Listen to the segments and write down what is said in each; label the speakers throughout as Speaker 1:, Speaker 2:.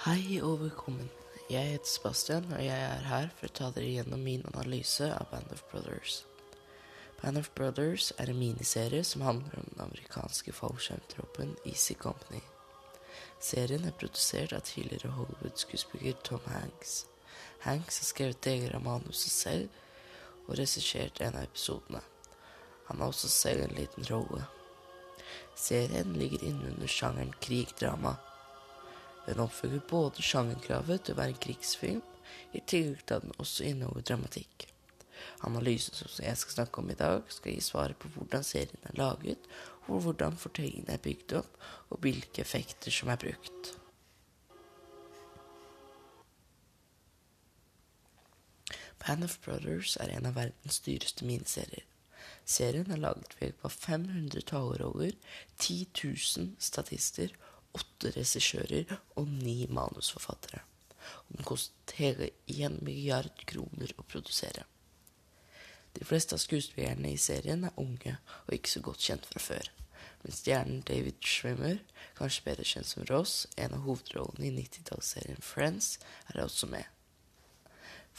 Speaker 1: Hei og velkommen. Jeg heter Sebastian, og jeg er her for å ta dere gjennom min analyse av Band of Brothers. Band of Brothers er en miniserie som handler om den amerikanske fallskjermtroppen Easy Company. Serien er produsert av tidligere Hollywood-skuespiller Tom Hanks. Hanks har skrevet deler av manuset selv og regissert en av episodene. Han har også selv en liten rolle. Serien ligger innunder sjangeren krigdrama. Den oppfyller både sjangerkravet til å være en krigsfilm, i tillegg til at den også inneholder dramatikk. Analysen som jeg skal snakke om i dag, skal gi svaret på hvordan serien er laget, hvordan fortellingen er bygd opp, og hvilke effekter som er brukt. Band of Brothers er en av verdens dyreste miniserier. Serien er laget ved hjelp av 500 taleroller, 10 000 statister 8 regissører og 9 manusforfattere. Og den kostet hele 1 milliard kroner å produsere. De fleste av skuespillerne i serien er unge og ikke så godt kjent fra før. Men stjernen David Schwimmer, kanskje bedre kjent som Ross, en av hovedrollene i 90-tallsserien Friends, er også med.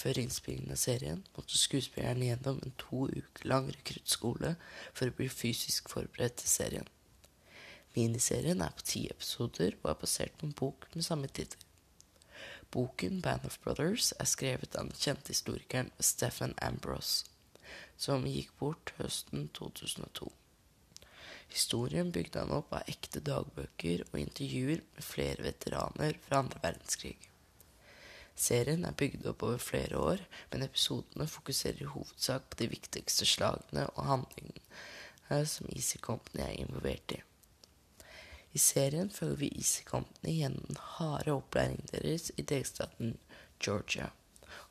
Speaker 1: Før innspillingen av serien måtte skuespillerne gjennom en to uker lang rekruttskole for å bli fysisk forberedt til serien. Miniserien er på ti episoder og er basert på en bok med samme tittel. Boken Band of Brothers er skrevet av den kjente historikeren Stephen Ambrose, som gikk bort høsten 2002. Historien bygde han opp av ekte dagbøker og intervjuer med flere veteraner fra andre verdenskrig. Serien er bygd opp over flere år, men episodene fokuserer i hovedsak på de viktigste slagene og handlingene som Easy Company er involvert i. I serien følger vi Easy Company gjennom den harde opplæringen deres i delstaten Georgia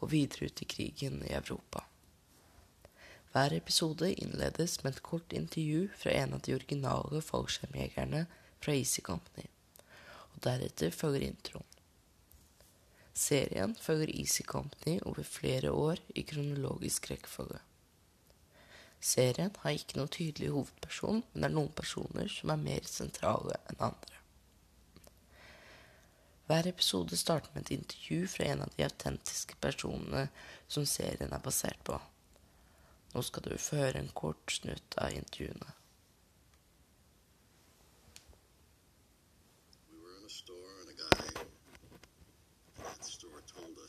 Speaker 1: og videre ut i krigen i Europa. Hver episode innledes med et kort intervju fra en av de originale fallskjermjegerne fra Easy Company, og deretter følger introen. Serien følger Easy Company over flere år i kronologisk rekkefølge. Serien har ikke noen tydelig hovedperson, men det er noen personer som er mer sentrale enn andre. Hver episode starter med et intervju fra en av de autentiske personene som serien er basert på. Nå skal du få høre en kort snutt av intervjuene.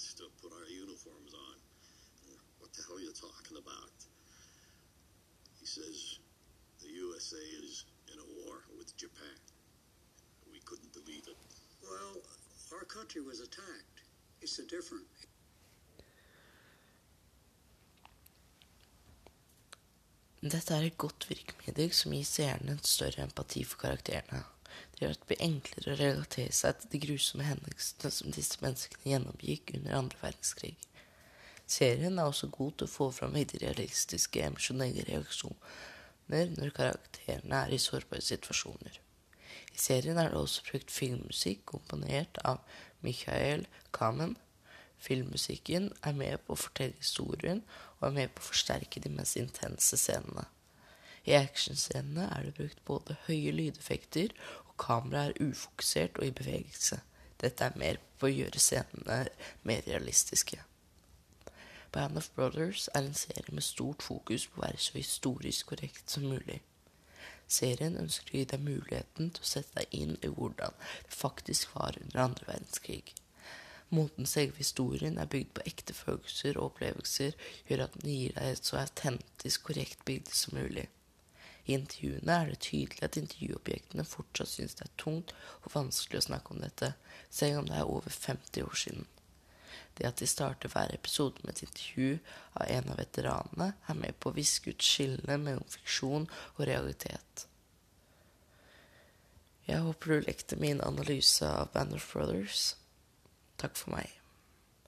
Speaker 2: Us to put our uniforms on. What the hell are you talking about? He says the USA is in a war with Japan. We couldn't believe it.
Speaker 3: Well, our country was attacked. It's a different.
Speaker 1: Dette er et godt virkemiddel som gir seerne en større empati for karakterene. Gjør at det blir enklere å relatere seg til de grusomme hendelsene som disse menneskene gjennomgikk under andre verdenskrig. Serien er også god til å få fram veldig realistiske emosjonelle reaksjoner når karakterene er i sårbare situasjoner. I serien er det også brukt filmmusikk komponert av Michael Kamen. Filmmusikken er med på å fortelle historien og er med på å forsterke de mest intense scenene. I actionscenene er det brukt både høye lydeffekter, og kameraet er ufokusert og i bevegelse. Dette er mer på å gjøre scenene mer realistiske. Band of Brothers er en serie med stort fokus på å være så historisk korrekt som mulig. Serien ønsker å gi deg muligheten til å sette deg inn i hvordan det faktisk var under andre verdenskrig. Måten selve historien er bygd på ekte følelser og opplevelser, gjør at den gir deg et så autentisk korrekt bilde som mulig. I intervjuene er det tydelig at intervjuobjektene fortsatt synes det er tungt og vanskelig å snakke om dette, selv om det er over 50 år siden. Det at de starter hver episode med et intervju av en av veteranene, er med på å viske ut skillene mellom fiksjon og realitet. Jeg håper du likte min analyse av Band of Brothers. Takk for meg.